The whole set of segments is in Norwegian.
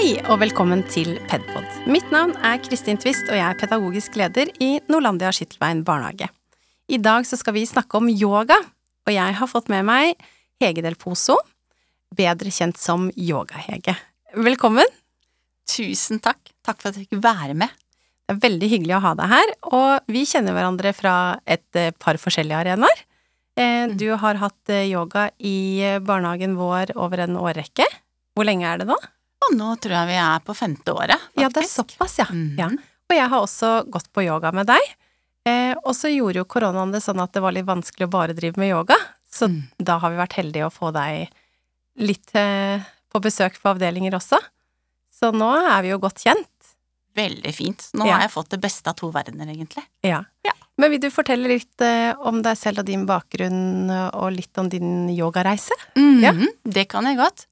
Hei og velkommen til Pedpod. Mitt navn er Kristin Twist, og jeg er pedagogisk leder i Norlandia Skittelbein barnehage. I dag så skal vi snakke om yoga, og jeg har fått med meg Hege Del Poso, bedre kjent som Yoga-Hege. Velkommen. Tusen takk. Takk for at jeg fikk være med. Det er veldig hyggelig å ha deg her, og vi kjenner hverandre fra et eh, par forskjellige arenaer. Eh, Du har hatt eh, yoga i barnehagen vår over en årrekke. Hvor lenge er det nå? Og nå tror jeg vi er på femte året, faktisk. Ja, det er såpass, ja. Mm. ja. Og jeg har også gått på yoga med deg. Eh, og så gjorde jo koronaen det sånn at det var litt vanskelig å bare drive med yoga, så Mm. da har vi vært heldige å få deg litt eh, på besøk på avdelinger også. Så nå er vi jo godt kjent. Veldig fint. Nå Ja. har jeg fått det beste av to verdener, egentlig. Ja. Ja. Men vil du fortelle litt eh, om deg selv og din bakgrunn, og litt om din yogareise? Ja. Mhm, Det kan jeg godt.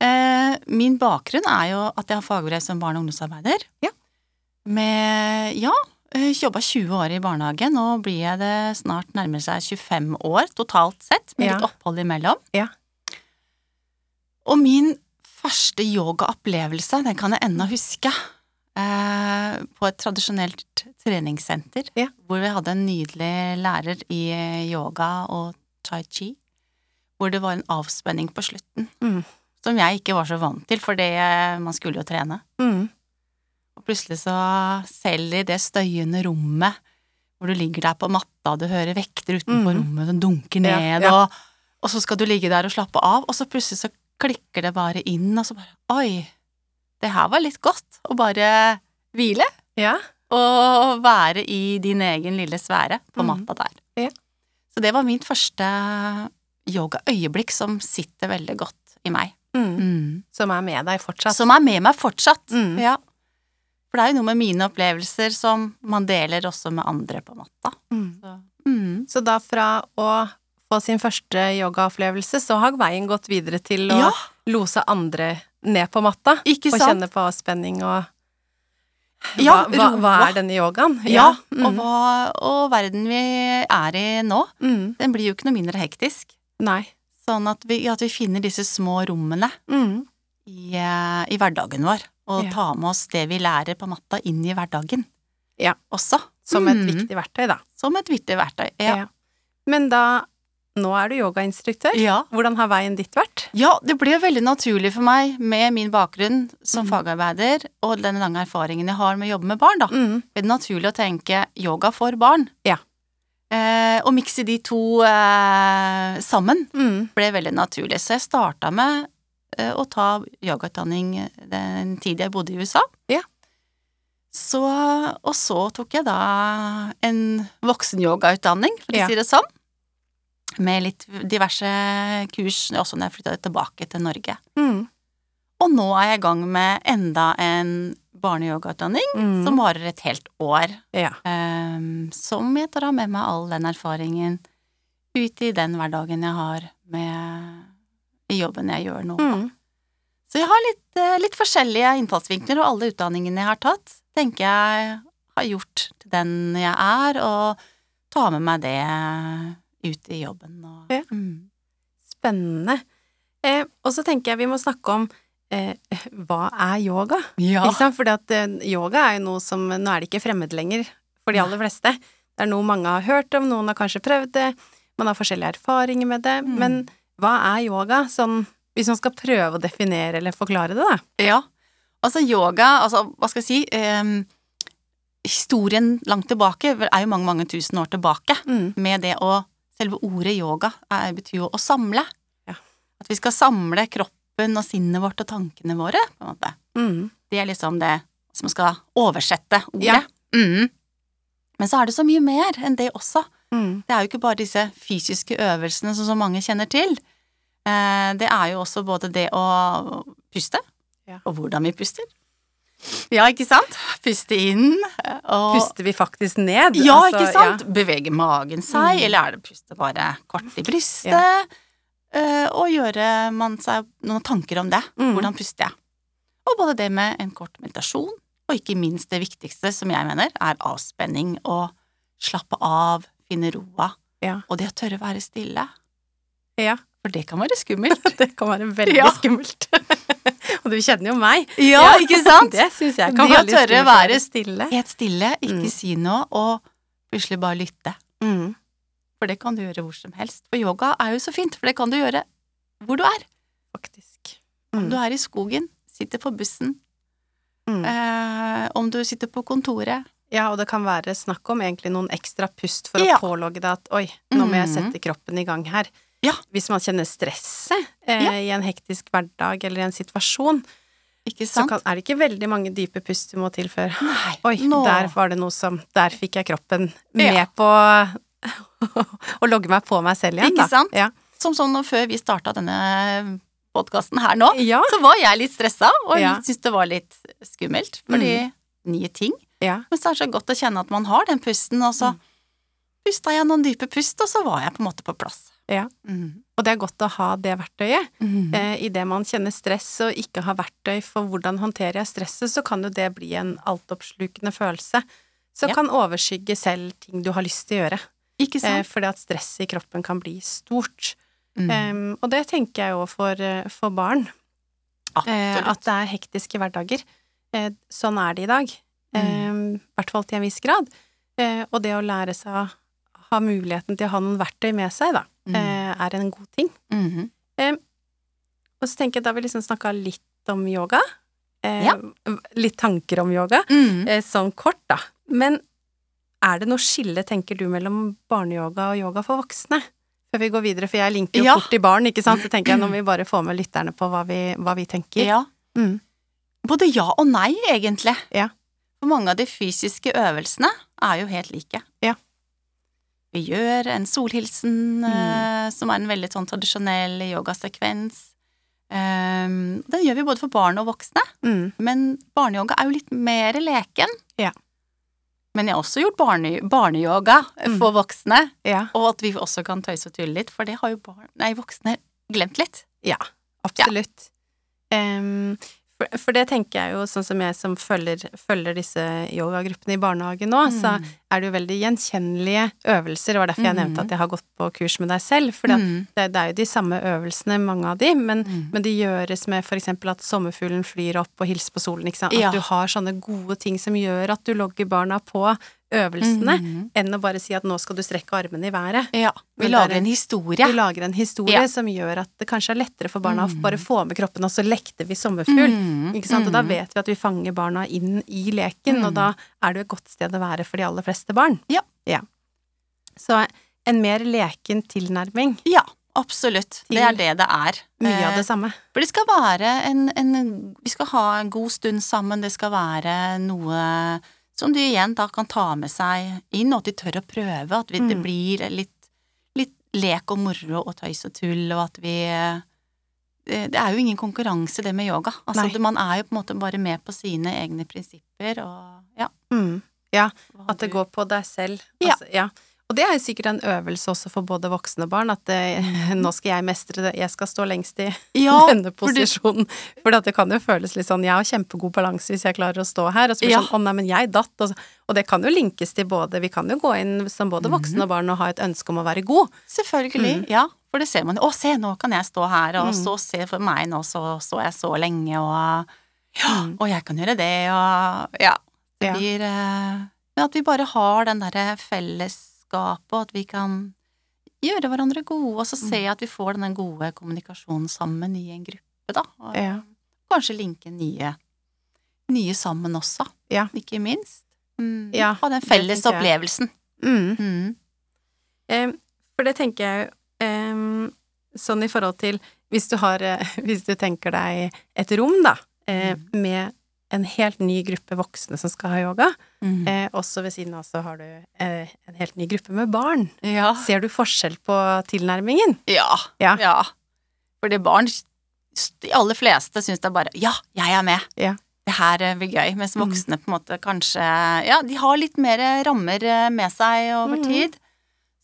Eh, min bakgrunn er jo at jeg har fagbrev som barne- og ungdomsarbeider. Ja. Med, ja, eh, jobba 20 år i barnehage. Nå blir jeg det snart nærmer seg 25 år totalt sett, med Ja. litt opphold imellom. Ja. Og min første yogaopplevelse, den kan jeg ennå huske. Eh, på et tradisjonelt treningssenter, Ja. hvor vi hadde en nydelig lærer i yoga og tai chi. Hvor det var en avspenning på slutten, Mm. Som jeg ikke var så vant til, for det, man skulle jo trene. Mm. Og plutselig så, selv i det støyende rommet, hvor du ligger der på matta, du hører vekter utenfor Mm. rommet som dunker Ja, ned, ja. Og, og så skal du ligge der og slappe av, og så plutselig så klikker det bare inn, og så bare Oi, det her var litt godt. Å bare hvile, Ja. og være i din egen lille sfære på Mm. matta der. Ja. Så det var mitt første yogaøyeblikk som sitter veldig godt i meg. Mm. Mm. Som er med deg fortsatt. Som er med meg fortsatt. Mm. Ja. For det er jo noe med mine opplevelser som man deler også med andre på matta. Mm. Så, mm. Så da fra å få sin første yogaopplevelse, så har veien gått videre til å Ja, lose andre ned på matta. ikke Og kjenne på avspenning og Ja, hva, hva, hva er denne yogaen? Ja, mm. og, hva, og verden vi er i nå, mm. den blir jo ikke noe mindre hektisk. Nei. Sånn at vi, at vi finner disse små rommene Mm. i, eh, i hverdagen vår, og Ja. tar med oss det vi lærer på matta inn i hverdagen. Ja. Også. Som et Mm. viktig verktøy, da. Som et viktig verktøy. Ja. Men da Nå er du yogainstruktør. ja. Hvordan har veien ditt vært? Ja, det ble veldig naturlig for meg med min bakgrunn som mm. fagarbeider og den lange erfaringen jeg har med å jobbe med barn, da. Mm. det naturlig å tenke yoga for barn. Ja. Eh, å mikse de to eh, sammen Mm. ble veldig naturlig. Så jeg starta med eh, å ta yogautdanning den tid jeg bodde i USA. Ja. Så, og så tok jeg da en voksenyogautdanning, for å Ja. si det sånn. Med litt diverse kurs også når jeg flytta tilbake til Norge. Mm. Og nå er jeg i gang med enda en barneyogautdanning Mm. som varer et helt år. Ja. Um, som jeg tar med meg all den erfaringen ut i den hverdagen jeg har med jobben jeg gjør nå. Mm. Så jeg har litt, eh, litt forskjellige innfallsvinkler, og alle utdanningene jeg har tatt, tenker jeg har gjort til den jeg er, og tar med meg det ut i jobben. Og, Ja. mm. Spennende. Eh, og så tenker jeg vi må snakke om hva er yoga? ja. Ikke sant? Fordi at eh, yoga er jo noe som Nå er det ikke fremmed lenger for de aller fleste. Det er noe mange har hørt om, noen har kanskje prøvd det, man har forskjellige erfaringer med det. Mm. Men hva er yoga? Sånn hvis man skal prøve å definere eller forklare det, da. Ja. Altså yoga, altså hva skal jeg si ehm, Historien langt tilbake er jo mange, mange tusen år tilbake. Mm. Med det å Selve ordet yoga er, betyr jo å samle. Ja. At vi skal samle kroppen og sinnet vårt og tankene våre, på en måte. Mm. Det er liksom det som skal oversette ordet. Ja. Mm. Men så er det så mye mer enn det også. Mm. Det er jo ikke bare disse fysiske øvelsene som så mange kjenner til. Eh, det er jo også både det å puste, Ja. og hvordan vi puster. Ja, ikke sant? Puste inn og Puster vi faktisk ned? Ja, Altså, ikke sant? Beveger magen seg, Mm. eller er det puste bare kort i brystet? Eh, og gjøre man seg noen tanker om det. Mm. Hvordan puster jeg? Og både det med en kort meditasjon, og ikke minst det viktigste, som jeg mener, er avspenning og slappe av, finne roa, Ja. og det å tørre å være stille. Ja. For det kan være skummelt. Det kan være veldig Ja. skummelt. og du kjenner jo meg. Ja, ikke sant? Det syns jeg kan Det å være litt tørre å være stille. Helt stille, ikke Mm. si noe, og plutselig bare lytte. Mm. For det kan du gjøre hvor som helst. For yoga er jo så fint, for det kan du gjøre hvor du er. Faktisk. Om Mm. du er i skogen, sitter på bussen, Mm. eh, om du sitter på kontoret. Ja, og det kan være snakk om egentlig noen ekstra pust for Ja. å pålogge deg at oi, nå må jeg Mhm. sette kroppen i gang her. Ja. Hvis man kjenner stresset eh, Ja. i en hektisk hverdag eller i en situasjon, Ikke så kan, er det ikke veldig mange dype pust du må til før. Nei, Oi, nå der var det noe som Der fikk jeg kroppen med Ja. på å logge meg på meg selv igjen, Ikke da. sant? Ja. Som sånn før vi starta denne podkasten her nå, Ja. så var jeg litt stressa og Ja. syntes det var litt skummelt, fordi nye ting. ja. Men så er det så godt å kjenne at man har den pusten, og så Mm. pusta jeg noen dype pust, og så var jeg på en måte på plass. Ja. Mm. Og det er godt å ha det verktøyet. Mm. Eh, Idet man kjenner stress og ikke har verktøy for hvordan håndterer jeg stresset, så kan jo det bli en altoppslukende følelse. Som Ja. kan overskygge selv ting du har lyst til å gjøre. Ikke Eh, sant? fordi at stresset i kroppen kan bli stort. Mm. Um, og det tenker jeg jo for, eh, for barn. Eh, Absolutt. at det er hektiske hverdager. Sånn er det i dag. Mm. Em, hvert fall til en viss grad. Eh, og det å lære seg å ha muligheten til å ha noen verktøy med seg, da, Mm. er en god ting. Mhm. Og så tenker jeg da vi liksom snakka litt om yoga. Eh, Ja. Litt tanker om yoga. Eh, sånn kort, da. Men er det noe skille, tenker du, mellom barneyoga og yoga for voksne? Før vi går videre, for jeg linker jo Ja. fort til barn, ikke sant. Så tenker jeg nå må vi bare få med lytterne på hva vi, hva vi tenker. Ja. Mm. Både ja og nei, egentlig. Ja. For mange av de fysiske øvelsene er jo helt like. Ja. Vi gjør en solhilsen, Mm. eh, som er en veldig sånn tradisjonell yogasekvens. Um, den gjør vi både for barn og voksne, Mm. men barneyoga er jo litt mer leken. Ja. Men jeg har også gjort barne, barneyoga Mm. for voksne, Ja. og at vi også kan tøyse og tulle litt, for det har jo barn, nei, voksne glemt litt. Ja, absolutt. Em, for, for det tenker jeg jo, sånn som jeg som følger, følger disse yogagruppene i barnehagen nå, så Mm. er det jo veldig gjenkjennelige øvelser. Det var derfor jeg mm. nevnte at jeg har gått på kurs med deg selv. For det, Mm. det er jo de samme øvelsene, mange av de, men, Mm. men de gjøres med eksempel at sommerfuglen flyr opp og hilser på solen, ikke sant. At Ja. du har sånne gode ting som gjør at du logger barna på øvelsene, Mhm. enn å bare si at nå skal du strekke armene i været. Ja, vi er lager en- historie. Vi lager en historie Ja. som gjør at det kanskje er lettere for barna å Mm. bare få med kroppen, og så lekte vi sommerfugl. Mm, Ikke sant? Og da mm. vet vi at vi fanger barna inn i leken, Mm. og da er det jo et godt sted å være for de aller fleste barn. Ja. Så en mer leken tilnærming. Ja, absolutt. Det er det det er. Mye av Eh, det samme. For det skal være en, en Vi skal ha en god stund sammen, det skal være noe som de igjen da kan ta med seg inn, og at de tør å prøve, at vi, det Mm. blir litt, litt lek og moro og tøys og tull, og at vi det, det er jo ingen konkurranse, det med yoga. Altså, det, man er jo på en måte bare med på sine egne prinsipper, og ja. Mm. Ja, at det går på deg selv. Ja. Altså, ja. Og det er sikkert en øvelse også for både voksne og barn, at det, nå skal jeg mestre det, jeg skal stå lengst i ja, denne posisjonen. For det kan jo føles litt sånn, jeg har kjempegod balanse hvis jeg klarer å stå her, og så blir det Ja. sånn, å nei, men jeg datt. Og, og det kan jo linkes til både, vi kan jo gå inn som både Mhm. voksne og barn og ha et ønske om å være god. Selvfølgelig, ja. For det ser man jo. Å, se, nå kan jeg stå her, og Mm. så se for meg, nå så, står jeg så lenge, og ja, Mm. og jeg kan gjøre det, og ja. Det blir eh, Men at vi bare har den derre fellesskapet, og at vi kan gjøre hverandre gode, og så se at vi får denne gode kommunikasjonen sammen i en gruppe, da. Og Ja. kanskje linke nye, nye sammen også, Ja. ikke minst. Mm. Ja, ha den felles opplevelsen. Mm. Mm. Eh, for det tenker jeg eh, sånn i forhold til hvis du har eh, Hvis du tenker deg et rom, da, eh, Mm. med en helt ny gruppe voksne som skal ha yoga, Mm. eh, også ved siden av så har du eh, en helt ny gruppe med barn. Ja. Ser du forskjell på tilnærmingen? Ja. Ja. ja. Fordi barn, de aller fleste, syns det er bare ja, jeg er med. Ja. Det her eh, blir gøy. Mens Mm. voksne på en måte kanskje Ja, de har litt mer rammer eh, med seg over mm. tid.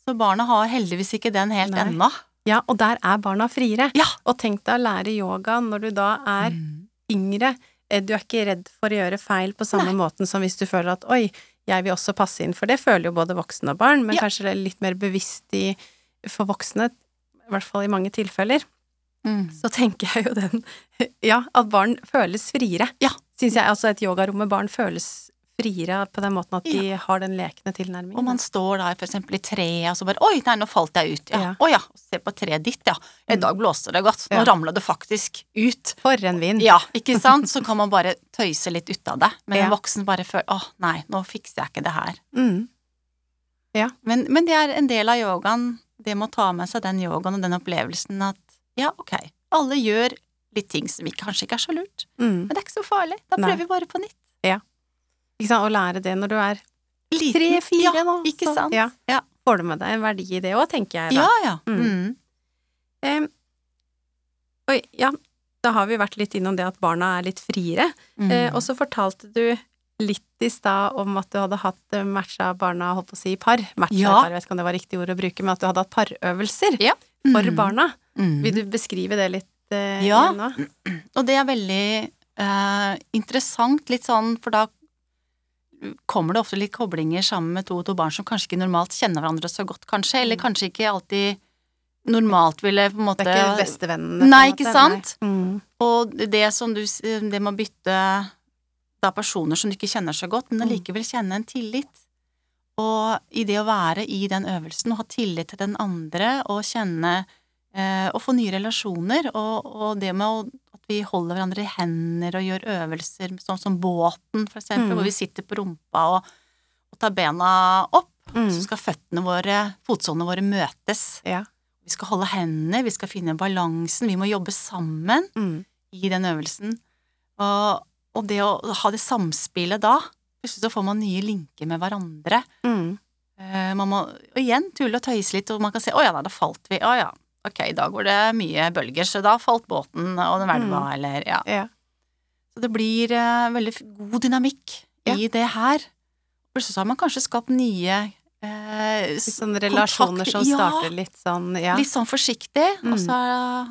Så barna har heldigvis ikke den helt Nei. ennå. Ja, og der er barna friere. Ja. Og tenk deg å lære yoga når du da er Mm. yngre. Eh, Du er ikke redd for å gjøre feil på samme Nei. måten som hvis du føler at oi, jeg vil også passe inn, for det føler jo både voksne og barn, men Ja. kanskje det er litt mer bevisst i for voksne. i hvert fall i mange tilfeller, Mm. så tenker jeg jo den Ja, at barn føles friere. Ja. Syns jeg altså et yogarom med barn føles friere på den måten at de har den lekne tilnærmingen. Og man står for eksempel i treet, og så bare Oi, nei, nå falt jeg ut. Ja. Ja. Å ja, se på treet ditt, ja. I dag blåste det godt. Nå Ja. ramla det faktisk ut. For en vind. Ja, ikke sant? Så kan man bare tøyse litt ut av det. Men Ja. en voksen bare føler Å, nei, nå fikser jeg ikke det her. Mm. Men, men det er en del av yogaen, det med å ta med seg den yogaen og den opplevelsen at ja, ok, alle gjør litt ting som kanskje ikke er så lurt, Mm. men det er ikke så farlig. Da Nei. prøver vi bare på nytt. Ikke sant? Å lære det når du er tre-fire, ja, da. Ikke så- sant? Ja. Ja. Får du med deg en verdi i det òg, tenker jeg da. Ja, ja. Mm. Mm. Em, oi, ja, da har vi vært litt innom det at barna er litt friere. Mm. Uh, og så fortalte du litt i stad om at du hadde hatt eh, matcha barna, holdt på å si, i par. Matcha Ja. par, jeg vet ikke om det var riktig ord å bruke, men at du hadde hatt parøvelser Ja. for Mm. barna. Mm. Vil du beskrive det litt uh, Ja. igjen nå? Og det er veldig uh, interessant, litt sånn, for da kommer det ofte litt koblinger sammen med to og to barn som kanskje ikke normalt kjenner hverandre så godt, kanskje, eller Mm. kanskje ikke alltid normalt ville på en måte Det er ikke bestevennene. Nei, måte. ikke sant? Nei. Mm. Og det som du Det med å bytte da personer som du ikke kjenner så godt, men Mm. allikevel kjenne en tillit. Og i det å være i den øvelsen og ha tillit til den andre og kjenne eh, Og få nye relasjoner, og, og det med å, at vi holder hverandre i hender og gjør øvelser, sånn som båten, for eksempel, Mm. hvor vi sitter på rumpa og, og tar bena opp, Mm. så skal føttene våre, fotsålene våre, møtes. Ja. Vi skal holde hendene, vi skal finne balansen, vi må jobbe sammen Mm. i den øvelsen. Og, og det å ha det samspillet da, plutselig så får man nye linker med hverandre. Mm. Eh, man må og igjen tulle og tøyse litt, og man kan se 'Å ja, da falt vi'. 'Å ja, ok, i dag var det mye bølger, så da falt båten, og den hvelva', eller ja. Ja. Så det blir uh, veldig god dynamikk Ja. i det her. Plutselig så har man kanskje skapt nye eh, sånne relasjoner kontakt- som ja. starter litt sånn, ja. Litt sånn forsiktig, og Mm. så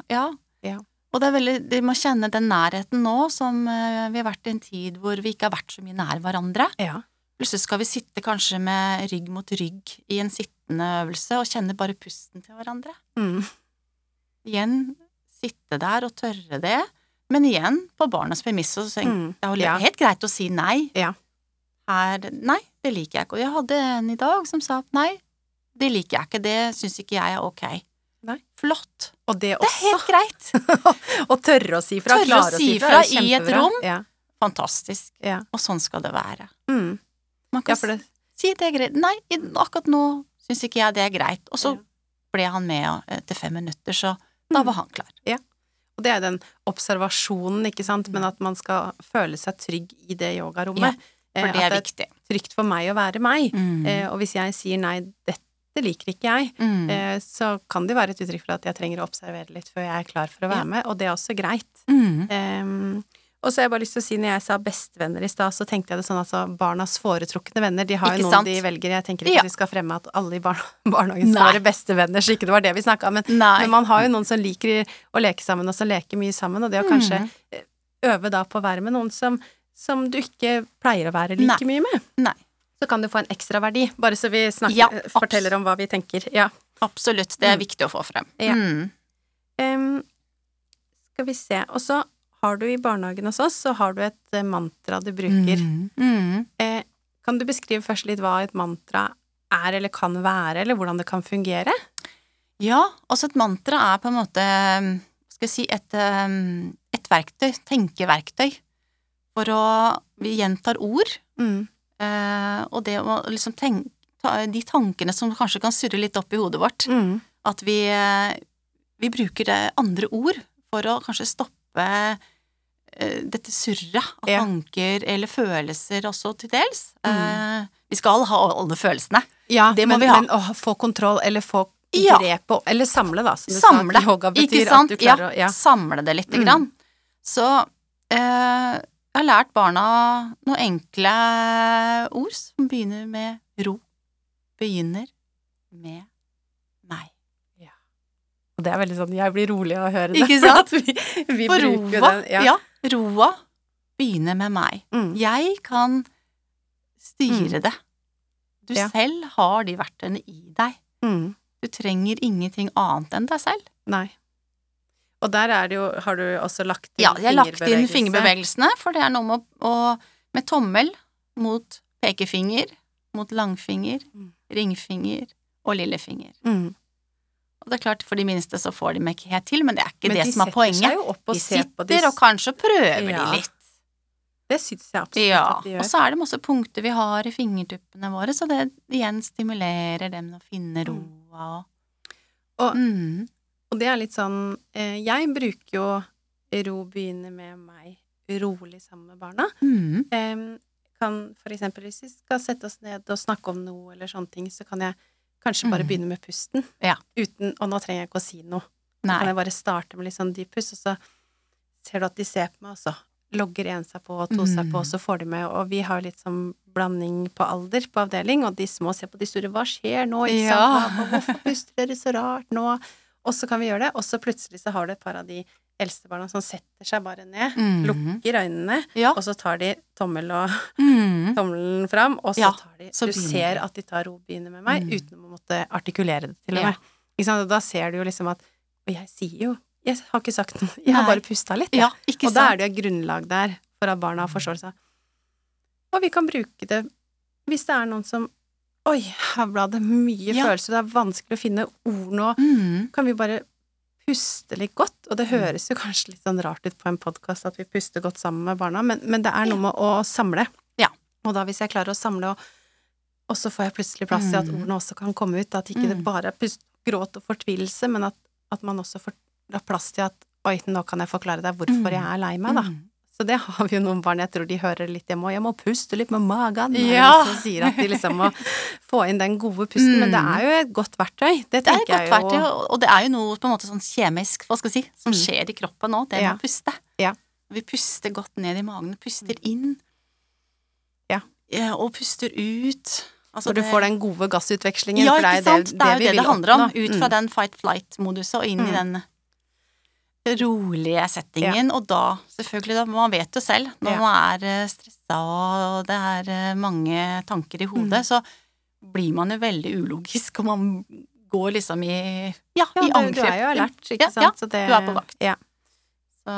ja. Ja. Og det er veldig, de må kjenne den nærheten nå, som eh, vi har vært i en tid hvor vi ikke har vært så mye nær hverandre. ja. Plutselig skal vi sitte kanskje med rygg mot rygg i en sittende øvelse og kjenne bare pusten til hverandre. Mm. Igjen sitte der og tørre det, men igjen på barnas premisser. Så tenk- Mm. det er Ja. helt greit å si nei. Ja. Her, nei, det liker jeg ikke. Og jeg hadde en i dag som sa at nei, det liker jeg ikke, det syns ikke jeg er ok. Nei. Flott. Og det Det er helt greit. Å tørre å si fra. Tørre å si fra, fra i et rom. Ja. Fantastisk. Ja. Og sånn skal det være. Mm. Man kan ja, det si det er greit. Nei, akkurat nå syns ikke jeg det er greit. Og så ble han med etter fem minutter, så da Mm. var han klar. Ja. Og det er den observasjonen, ikke sant, men at man skal føle seg trygg i det yogarommet. Ja, Eh, For det er, at det er trygt for meg å være meg. Mm. Eh, og hvis jeg sier nei, dette liker ikke jeg, Mm. eh, så kan det være et uttrykk for at jeg trenger å observere litt før jeg er klar for å være Ja. med, og det er også greit. Mm. Ehm, og så har jeg bare lyst til å si, når jeg sa bestevenner i stad, så tenkte jeg det sånn altså barnas foretrukne venner, de har jo noen sant? de velger. Jeg tenker ikke Ja. at vi skal fremme at alle i barne barnehagen skal Nei. være bestevenner, så ikke det var det vi snakka om. Men, men man har jo noen som liker å leke sammen, og som leker mye sammen, og det å kanskje Mm. eh, øve da på å være med noen som, som du ikke pleier å være like mye med. Nei. Så kan du få en ekstra verdi, bare så vi snakker, Ja, eh, forteller om hva vi tenker. Ja. Absolutt. Det er Mm. viktig å få frem. Ja. Mm. Um, skal vi se. Og så har du i barnehagen hos oss, så har du et eh, mantra du bruker. Mm. Mm. Eh, kan du beskrive først litt hva et mantra er eller kan være, eller hvordan det kan fungere? Ja, altså et mantra er på en måte skal jeg si, et, um, et verktøy, tenkeverktøy, for å Vi gjentar ord, Mm. eh, og det å liksom tenke De tankene som kanskje kan surre litt opp i hodet vårt, Mm. at vi, eh, vi bruker andre ord for å kanskje stoppe eh, dette surret av Ja. tanker eller følelser også, til dels. Mm. Eh, vi skal ha alle følelsene. Ja, Det må men, vi ha. men å få kontroll, eller få Ja. grep på Eller samle, da, som du Samle, sa. Yoga betyr Ikke sant? klarer å Ja. Samle det lite Mm. grann. Så eh, jeg har lært barna noen enkle ord som begynner med ro. Begynner med. Og det er veldig sånn Jeg blir rolig av å høre det. Ikke sant? at Vi, vi For roa, den. ja. roa begynner med meg. Mm. Jeg kan styre det. Du Ja. selv har de verktøyene i deg. Mm. Du trenger ingenting annet enn deg selv. Nei. Og der er det jo Har du også lagt inn fingerbevegelsene? Ja, jeg har lagt inn fingerbevegelsene, for det er noe med å, å Med tommel mot pekefinger, mot langfinger, Mm. ringfinger og lillefinger. Mm. Og det er klart, for de minste så får de meg ikke helt til, men det er ikke Men det de som er poenget. De sitter og kanskje prøver Ja. de litt. Det syns jeg absolutt Ja, at de og så er det masse punkter vi har i fingertuppene våre, så det igjen stimulerer dem å finne roa og Og- mm. Og det er litt sånn eh, Jeg bruker jo ro begynner med meg rolig sammen med barna. Mm. Kan for eksempel hvis vi skal sette oss ned og snakke om noe eller sånne ting, så kan jeg kanskje bare Mhm. begynne med pusten. Ja. Uten Og nå trenger jeg ikke å si noe. Så kan jeg bare starte med litt sånn dyp pust, og så ser du at de ser på meg, og så logger en seg på og to seg på, og så får de med, og vi har litt sånn blanding på alder på avdeling, og de små ser på de store, hva skjer nå, ikke sant, hvorfor puster dere så rart nå? Og så kan vi gjøre det, og så plutselig så har du et par av de eldste barna som setter seg bare ned, Mhm. lukker øynene, Ja. og så tar de tommel og Mm. tommelen fram, og så Ja, tar de så Du ser at de tar ro begynner med meg, Mm. uten å måtte artikulere det til og Ja. med. Sant? Da ser du jo liksom at Og jeg sier jo Jeg har ikke sagt noe, jeg har Nei. bare pusta litt, jeg. Ja, ikke og da er det jo et grunnlag der for at barna har forståelse. Og vi kan bruke det hvis det er noen som Oi, her ble det mye Ja. følelser, det er vanskelig å finne ord nå. Mm. Kan vi bare puste litt godt? Og det høres jo kanskje litt sånn rart ut på en podkast at vi puster godt sammen med barna, men, men det er noe med å samle. Ja. Og da hvis jeg klarer å samle, og, og så får jeg plutselig plass til at Mm. ordene også kan komme ut, at ikke det Mm. bare er pust, gråt og fortvilelse, men at, at man også får plass til at oi, nå kan jeg forklare deg hvorfor Mm. jeg er lei meg, da. Mm. Så det har vi jo noen barn, jeg tror de hører litt hjemme, òg. jeg må puste litt med magen, Ja. som sier at de liksom må få inn den gode pusten, men det Mm. er jo et godt verktøy, det Det er et godt verktøy, og- det er jo noe på en måte sånn kjemisk, hva skal jeg si, som Mm. skjer i kroppen nå, det Ja. med å puste. Ja. Vi puster godt ned i magen, puster inn. Ja. og puster ut. Altså Når du det- får den gode gassutvekslingen, Ja, ikke sant? det, Det er jo vi det det handler om. Ut fra Mm. den fight-flight-moduset og inn i Mm. den rolige settingen. Og da, selvfølgelig, da, man vet jo selv, når Ja. man er stressa og det er eh, mange tanker i hodet, Mm. så blir man jo veldig ulogisk, og man går liksom i Ja, Ja, i angrep. du er jo alert, ikke sant? ja, Så det, du er på vakt. Ja. Så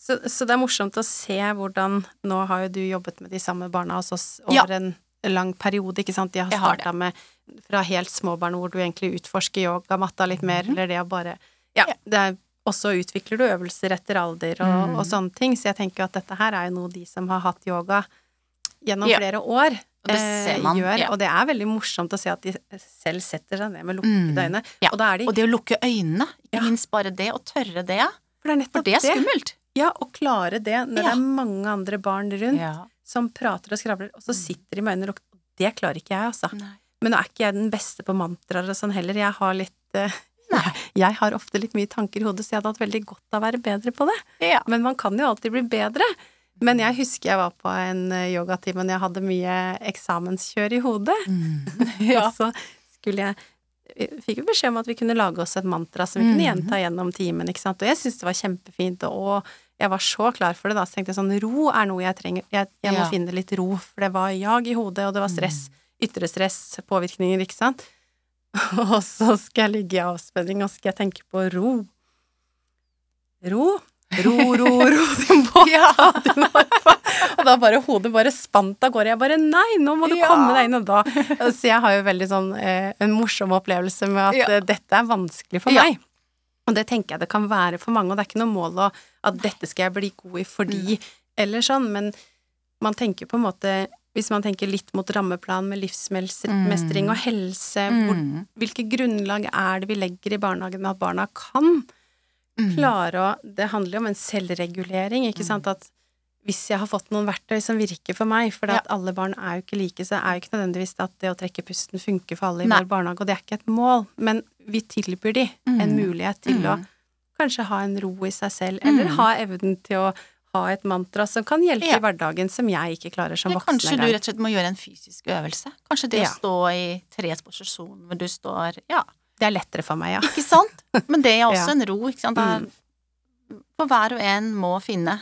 Så, så det er morsomt å se hvordan Nå har jo du jobbet med de samme barna hos oss Ja. over en lang periode, ikke sant? De har starta med fra helt små barn hvor du egentlig utforsker yogamatta litt mer, Mhm. eller det å bare Ja, Ja. det er og så utvikler du øvelser etter alder og, Mm. og sånne ting, så jeg tenker at dette her er jo noe de som har hatt yoga gjennom Ja. flere år, Og det gjør. ja. Og det er veldig morsomt å se at de selv setter seg ned med lukkede Mm. øyne. Ja. Og de Og det å lukke øynene, ikke minst bare det, og tørre det, For det er for det er skummelt. Ja, å klare det når det er mange andre barn rundt som prater og skravler, og så Mm. sitter de med øynene lukket. Det klarer ikke jeg, altså. Nei. Men nå er ikke jeg den beste på mantraer og sånn heller. Jeg har litt eh, Nei. Jeg har ofte litt mye tanker i hodet, så jeg hadde hatt veldig godt av å være bedre på det. Ja. Men man kan jo alltid bli bedre. Men jeg husker jeg var på en eh, yogatime og jeg hadde mye eksamenskjør i hodet. Ja. Og så skulle jeg vi fikk jo beskjed om at vi kunne lage oss et mantra som vi kunne Mhm. gjenta gjennom timen, ikke sant. Og jeg syntes det var kjempefint, og jeg var så klar for det da. Så tenkte jeg sånn, ro er noe jeg trenger. Jeg, jeg må Ja. finne litt ro, for det var jag i hodet, og det var stress. Ytre stress, påvirkninger, ikke sant. Og så skal jeg ligge i avspenning, og skal jeg tenke på ro. Ro, ro, ro, ro din båt, Ja. Og da bare hodet bare spant av gårde. Jeg bare nei, nå må du Ja. komme deg inn. Og da Så jeg har jo veldig sånn eh, en morsom opplevelse med at Ja. eh, dette er vanskelig for Ja. meg. Og det tenker jeg det kan være for mange, og det er ikke noe mål å, at dette skal jeg bli god i fordi, eller sånn, men man tenker på en måte hvis man tenker litt mot rammeplan med livsmestring og helse, hvor, Mm. hvilke grunnlag er det vi legger i barnehagen med at barna kan Mm. klare å Det handler jo om en selvregulering, ikke sant, at hvis jeg har fått noen verktøy som virker for meg, for Ja. at alle barn er jo ikke like, så er jo ikke nødvendigvis at det å trekke pusten funker for alle i Nei. vår barnehage, og det er ikke et mål, men vi tilbyr de en Mm. mulighet til å Mm. kanskje ha en ro i seg selv, eller Mm. ha evnen til å ha et mantra som kan hjelpe Ja. i hverdagen, som jeg ikke klarer som voksen kanskje du rett og slett må gjøre en fysisk øvelse. Kanskje det Ja. å stå i treets posisjon hvor du står Ja, Det er lettere for meg, ja. ikke sant? Men det er også Ja. en ro, ikke sant. Det er, for hver og en må finne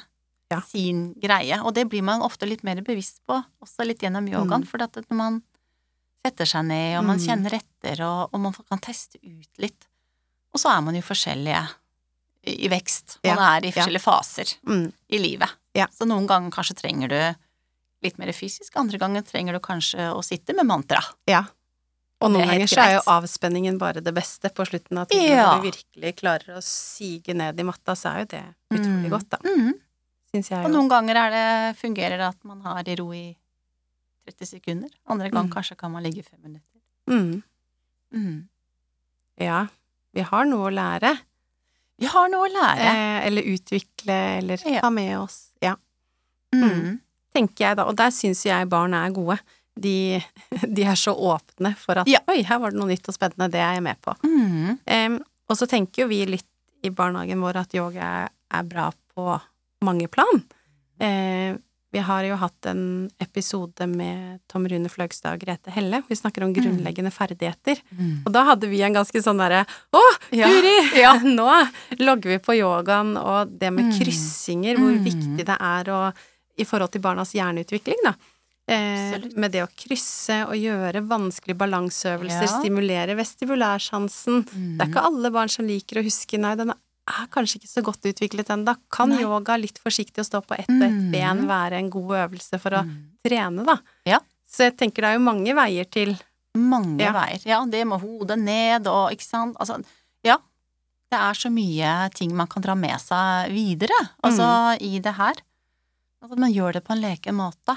Ja. sin greie, og det blir man ofte litt mer bevisst på, også litt gjennom yogaen, Mm. for at når man setter seg ned, og man Mm. kjenner etter, og, og man kan teste ut litt, Og så er man jo forskjellige i vekst. Man Ja, er i forskjellige faser Mm. i livet. Så noen ganger kanskje trenger du litt mer fysisk, andre ganger trenger du kanskje å sitte med mantra. Ja. Og noen er ganger så er jo avspenningen bare det beste på slutten av tiden. Ja. Når du virkelig klarer å sige ned i matta, så er jo det utrolig Mm. godt, da. Mm. Syns jeg Og noen ganger er det, fungerer det at man har i ro i 30 sekunder. Andre ganger Mm. kanskje kan man ligge i fem minutter. Mm. Mm. Ja. Vi har noe å lære. Vi har noe å lære. Eh, eller utvikle, eller Ja. ta med oss. Ja. Mm. tenker jeg da, og der syns jeg barn er gode. De, de er så åpne for at Ja. oi, her var det noe nytt og spennende, det er jeg med på. Mm. Em, og så tenker jo vi litt i barnehagen vår at yoga er, bra på mange plan. Eh, vi har jo hatt en episode med Tom Rune Fløgstad og Grete Helle. Vi snakker om grunnleggende ferdigheter. Mm. Og da hadde vi en ganske sånn derre Å, Ja. Guri! Ja. Nå logger vi på yogaen, og det med Mm. kryssinger, hvor Mm. viktig det er å, i forhold til barnas hjerneutvikling, da. Eh, med det å krysse og gjøre vanskelige balanseøvelser, Ja. stimulere vestibulærsansen. Det er ikke alle barn som liker å huske, nei, den er kanskje ikke så godt utviklet ennå. Kan Nei. yoga litt forsiktig å stå på ett og ett Mm. ben være en god øvelse for å Mm. trene, da? Ja. Så jeg tenker det er jo mange veier til Mange Ja. veier. Ja, det med hodet ned og ikke sant. Altså, ja. Det er så mye ting man kan dra med seg videre, altså, i det her. At man gjør det på en leken måte.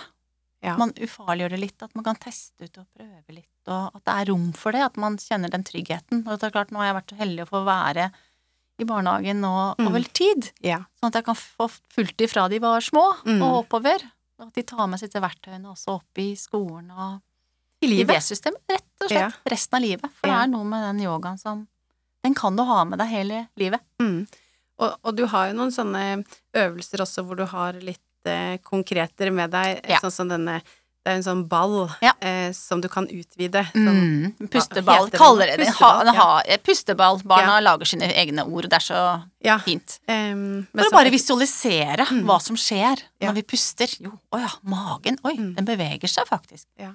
Ja. Man ufarliggjør det litt, at man kan teste ut og prøve litt, og at det er rom for det, at man kjenner den tryggheten. Og det er klart, nå har jeg vært så heldig å få være i barnehagen nå Mm. over tid, Ja. sånn at jeg kan få fulgt dem fra de var små, Mm. og oppover. Og at de tar med seg disse verktøyene også opp i skolen og I livet. Rett og slett. Ja. Resten av livet. For Ja. det er noe med den yogaen som Den kan du ha med deg hele livet. Mm. Og, og du har jo noen sånne øvelser også hvor du har litt eh, konkretere med deg, Ja. sånn som denne Det er en sånn ball Ja. eh, som du kan utvide. Sånn, Mm. Pusteball, det kaller det det. Pusteball, Ha, ha, pusteball. Barna Ja. lager sine egne ord, og det er så ja. fint. Um, For å bare visualisere Mm. hva som skjer Ja. når vi puster. Jo, å ja, magen, oi, Mm. den beveger seg faktisk. Ja.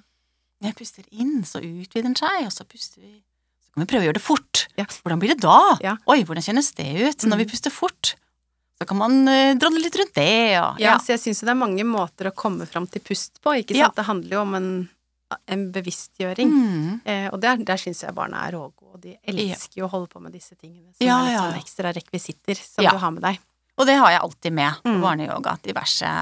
Når jeg puster inn, så utvider den seg, og så puster vi Så kan vi prøve å gjøre det fort. Ja. Hvordan blir det da? Ja. Oi, hvordan kjennes det ut når Mm. vi puster fort? Så kan man uh, drodle litt rundt det, ja. Ja, så jeg syns jo det er mange måter å komme fram til pust på, ikke sant. Det handler jo om en, en bevisstgjøring. Mm. Eh, og der, der syns jeg barna er rågode, og de elsker jo å holde på med disse tingene som er litt sånn ekstra rekvisitter som du har med deg. Og det har jeg alltid med på Mm. barneyoga. Diverse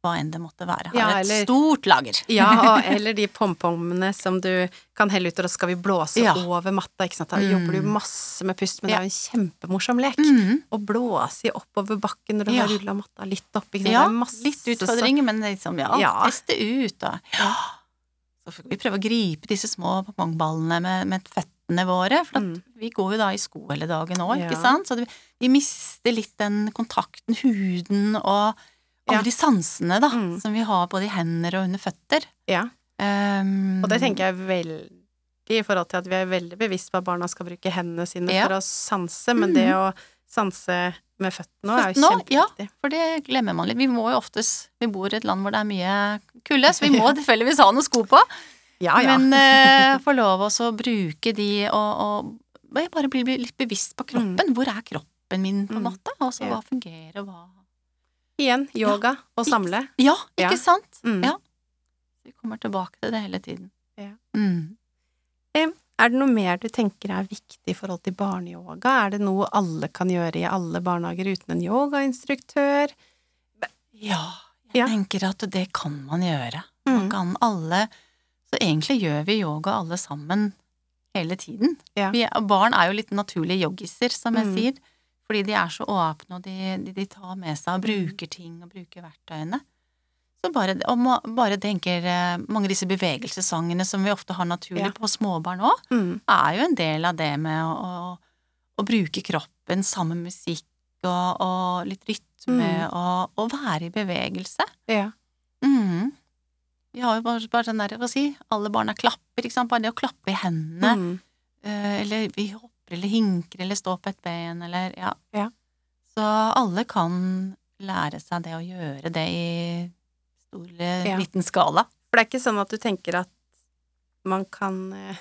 hva enn det måtte være. Har Ja, et stort lager. Ja, eller de pompommene som du kan helle ut, og da skal vi blåse Ja. over matta, ikke sant. Da Mm. jobber du masse med pust, men Ja. det er jo en kjempemorsom lek. Mm. Å blåse i oppover bakken når du har rulla matta litt opp, ikke sant. Ja, det er masse litt utfordringer, men liksom, ja, Ja. teste ut da. ja. Så får vi prøve å gripe disse små pongpongballene med, med føttene våre, for at Mm. vi går jo da i sko hele dagen òg, ikke sant, så vi mister litt den kontakten, huden og alle de sansene, da, Mm. som vi har både i hender og under føtter. Ja. Um, Og det tenker jeg veldig i forhold til at vi er veldig bevisst på at barna skal bruke hendene sine Ja. for å sanse, men det å sanse med føttene òg er jo kjempeviktig. ja. For det glemmer man litt. Vi må jo oftest Vi bor i et land hvor det er mye kulde, så vi må tilfeldigvis ha noen sko på. Ja, ja. Men uh, få lov også å bruke de og, og bare bli, bli litt bevisst på kroppen. Hvor er kroppen min, på en Mm. måte? Og så hva fungerer, og hva Igjen, yoga og samle. Ja, ikke Ja. sant? Mm. Ja. Vi kommer tilbake til det hele tiden. Ja. Mm. Er det noe mer du tenker er viktig i forhold til barneyoga? Er det noe alle kan gjøre i alle barnehager uten en yogainstruktør? Ja, jeg Ja. tenker at det kan man gjøre. Mm. Man kan alle Så egentlig gjør vi yoga alle sammen hele tiden. Ja. Vi, barn er jo litt naturlige joggiser, som jeg Mm. sier. Fordi de er så åpne, og de, de, de tar med seg og Mm. bruker ting og bruker verktøyene. Så bare, ma- bare tenker eh, Mange av disse bevegelsessangene som vi ofte har naturlig Ja. på småbarn òg, Mm. er jo en del av det med å, å, å bruke kroppen sammen med musikk og, og litt rytme Mm. og, og være i bevegelse. Ja. Mm. Vi har jo bare, bare sånn der, hva si, alle barna klapper, ikke sant, bare det å klappe i hendene, Mm. eh, eller vi hopper eller hinker eller står på et ben, eller ja. Ja. Så alle kan lære seg det å gjøre det i stor eller Ja. liten skala. For det er ikke sånn at du tenker at man kan eh,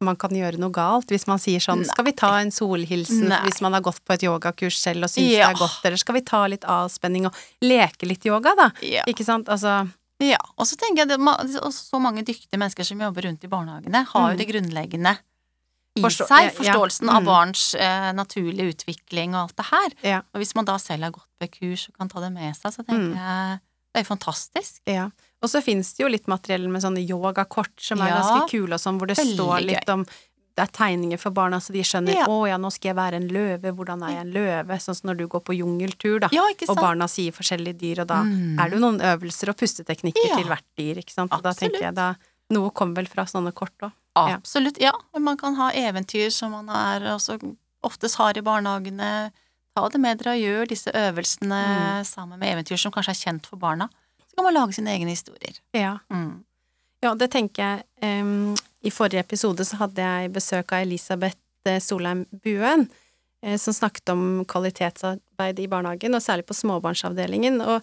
man kan gjøre noe galt hvis man sier sånn Nei. Skal vi ta en solhilsen Nei. hvis man har gått på et yogakurs selv og syns Ja. det er godt, eller skal vi ta litt avspenning og leke litt yoga, da? Ja. Ikke sant? Altså ja. Og så tenker jeg det, så mange dyktige mennesker som jobber rundt i barnehagene, har Mm. jo det grunnleggende i Forstå- seg. forståelsen ja. Forståelsen av Mm. barns eh, naturlige utvikling og alt det her. Ja. Og hvis man da selv har gått på kurs og kan ta det med seg, så tenker Mm. jeg det er jo fantastisk. Ja. Og så finnes det jo litt materiell med sånne yogakort som er ganske kule og sånn, hvor det Veldig står litt om Det er tegninger for barna, så de skjønner Ja. 'Å ja, nå skal jeg være en løve. Hvordan er jeg en løve?' Sånn som når du går på jungeltur, da. Ja, Og barna sier forskjellige dyr, og da Mm. er det jo noen øvelser og pusteteknikker Ja. til hvert dyr, ikke sant. Og da tenker jeg da Noe kommer vel fra sånne kort òg. Absolutt, ja. Og man kan ha eventyr som man er også oftest har i barnehagene. Ta det med dere og gjør disse øvelsene Mm. sammen med eventyr som kanskje er kjent for barna. Så kan man lage sine egne historier. Ja. Mm. Ja, det tenker jeg. Um, I forrige episode så hadde jeg besøk av Elisabeth eh, Solheim Buen, eh, som snakket om kvalitetsarbeid i barnehagen, og særlig på småbarnsavdelingen. Og,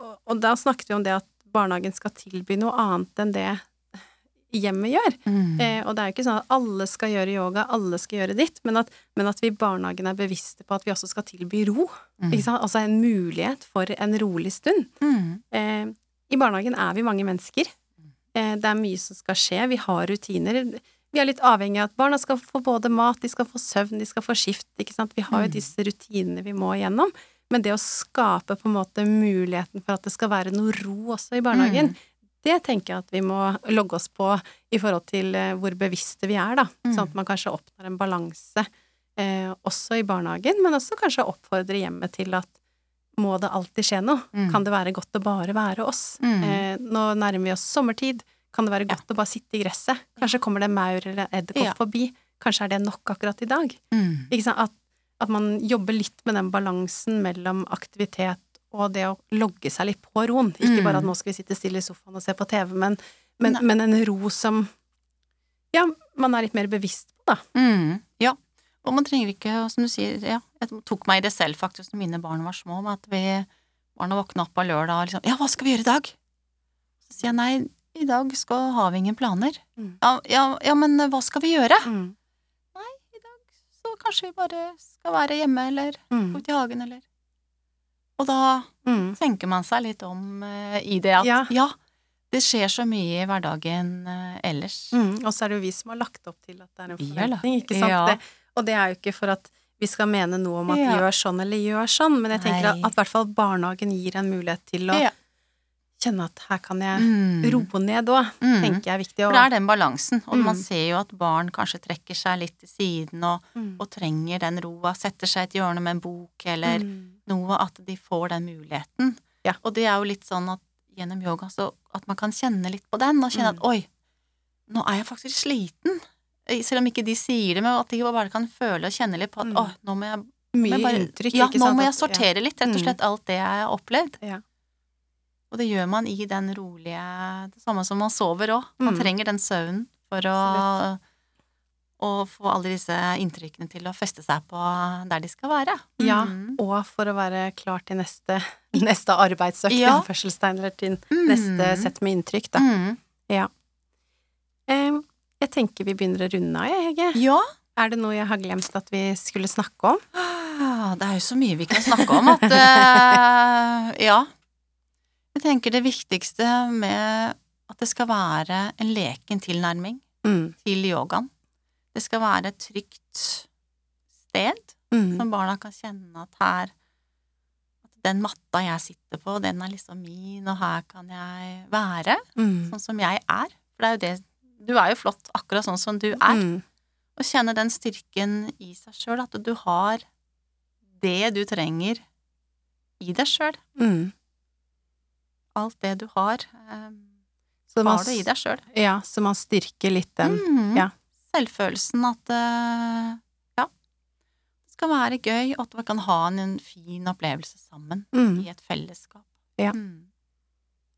og, og da snakket vi om det at barnehagen skal tilby noe annet enn det hjemmet gjør. Mm. Eh, og det er jo ikke sånn at alle skal gjøre yoga, alle skal gjøre ditt, men at, men at vi i barnehagen er bevisste på at vi også skal tilby ro. Mm. Altså en mulighet for en rolig stund. Mm. Eh, I barnehagen er vi mange mennesker. Eh, det er mye som skal skje. Vi har rutiner. Vi er litt avhengig av at barna skal få både mat, de skal få søvn, de skal få skift. Ikke sant? Vi har jo Mm. disse rutinene vi må igjennom. Men det å skape på en måte muligheten for at det skal være noe ro også i barnehagen, Mm. Det tenker jeg at vi må logge oss på i forhold til eh, hvor bevisste vi er, da. Mm. Sånn at man kanskje oppnår en balanse eh, også i barnehagen, men også kanskje oppfordre hjemmet til at må det alltid skje noe? Mm. Kan det være godt å bare være oss? Mm. Eh, nå nærmer vi oss sommertid. Kan det være godt å bare sitte i gresset? Kanskje kommer det maur eller edderkopp Ja. forbi. Kanskje er det nok akkurat i dag. Mm. Ikke sant? At, at man jobber litt med den balansen mellom aktivitet og det å logge seg litt på roen. Ikke Mm. bare at nå skal vi sitte stille i sofaen og se på TV, men, men, men en ro som ja, man er litt mer bevisst på, da. Mm. Ja. Og man trenger ikke, som du sier, ja, jeg tok meg i det selv faktisk når mine barn var små, med at vi barna våkna opp på lørdag og liksom Ja, hva skal vi gjøre i dag? Så sier jeg nei, i dag skal, har vi ingen planer. Mm. Ja, ja, ja, men hva skal vi gjøre? Mm. Så kanskje vi bare skal være hjemme, eller gå Mm. ut i hagen, eller Og da Mm. tenker man seg litt om uh, i det at Ja. ja, det skjer så mye i hverdagen uh, ellers. Mm. Og så er det jo vi som har lagt opp til at det er en forventning, ikke sant? ja. Det, og det er jo ikke for at vi skal mene noe om at Ja. gjør sånn eller gjør sånn, men jeg tenker Nei. at i hvert fall barnehagen gir en mulighet til å kjenne at her kan jeg Mm. roe ned òg, Mm. tenker jeg er viktig. For det er den balansen, og Mm. man ser jo at barn kanskje trekker seg litt til siden og, Mm. og trenger den roa, setter seg i et hjørne med en bok eller Mm. Noe, at de får den muligheten. Ja. Og det er jo litt sånn at gjennom yoga så at man kan kjenne litt på den, og kjenne Mm. at oi, nå er jeg faktisk sliten. Eh, Selv om ikke de sier det, men at de bare kan føle og kjenne litt på at Mm. å, nå må jeg Mye bare, inntrykk, Ja, ikke nå må jeg sortere litt, rett og Mm. slett, alt det jeg har opplevd. Ja. Og det gjør man i den rolige Det samme som man sover òg. Man Mm. trenger den søvnen for å å få alle disse inntrykkene til å feste seg på der de skal være. Ja, Mm. og for å være klar til neste, neste arbeidsøkt, Ja. eller til Mm. neste sett med inntrykk, da. Mm. Eh, jeg tenker vi begynner å runde av, jeg, Hege. Ja. Er det noe jeg har glemt at vi skulle snakke om? Ah, Det er jo så mye vi kan snakke om at uh, Ja. Jeg tenker det viktigste med at det skal være en leken tilnærming Mm. til yogaen. Det skal være et trygt sted Mm. som barna kan kjenne at her At den matta jeg sitter på, den er liksom min, og her kan jeg være Mm. sånn som jeg er. For det er jo det Du er jo flott akkurat sånn som du er. Mm. Og kjenne den styrken i seg sjøl, at du har det du trenger i deg sjøl. Mm. Alt det du har, um, Så man, har du i deg sjøl. Ja, så man styrker litt den. Mm. ja. Selvfølelsen at eh, ja, det skal være gøy, og at man kan ha en, fin opplevelse sammen Mm. i et fellesskap. Ja. Mm.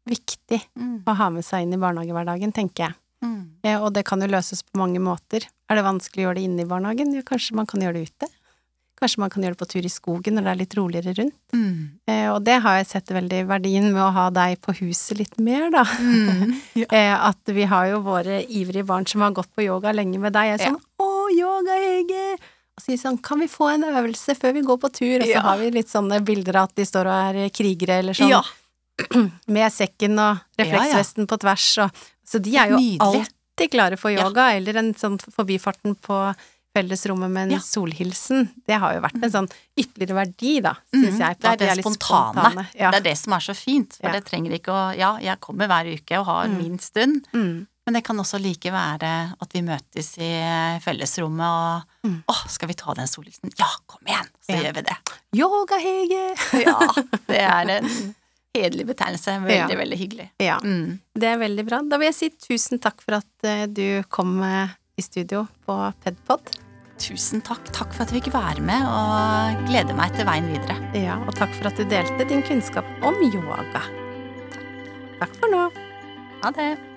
Viktig Mm. å ha med seg inn i barnehagehverdagen, tenker jeg. Mm. Ja, og det kan jo løses på mange måter. Er det vanskelig å gjøre det inne i barnehagen? Ja, kanskje man kan gjøre det ute? Kanskje man kan gjøre det på tur i skogen når det er litt roligere rundt. Mm. Eh, og det har jeg sett veldig verdien med å ha deg på huset litt mer, da. Mm. Ja. Eh, at vi har jo våre ivrige barn som har gått på yoga lenge med deg. Jeg er sånn 'Å, yoga, Hege!' Og sier sånn 'Kan vi få en øvelse før vi går på tur?' Og så Ja. har vi litt sånne bilder av at de står og er krigere eller sånn. Ja. Med sekken og refleksvesten på tvers og Så de er jo Nydelig. alltid klare for Ja. yoga, eller en sånn forbifarten på fellesrommet med en Ja. solhilsen. Det har jo vært en sånn ytterligere verdi, da, syns Mm, jeg. Det er det litt spontane. Ja. Det er det som er så fint. For Ja. det trenger ikke å Ja, jeg kommer hver uke og har Mm. min stund, Mm. men det kan også like være at vi møtes i fellesrommet og Mm. Å, skal vi ta den solhilsen? Ja, kom igjen! Så gjør vi det. Yoga, Hege! Ja, det er en hederlig betegnelse. Veldig, veldig hyggelig. Ja, Mm. det er veldig bra. Da vil jeg si tusen takk for at eh, du kom eh, i studio på Pedpod. Tusen takk. Takk for at jeg fikk være med, og gleder meg til veien videre. Ja, og takk for at du delte din kunnskap om yoga. Takk for nå. Ha det.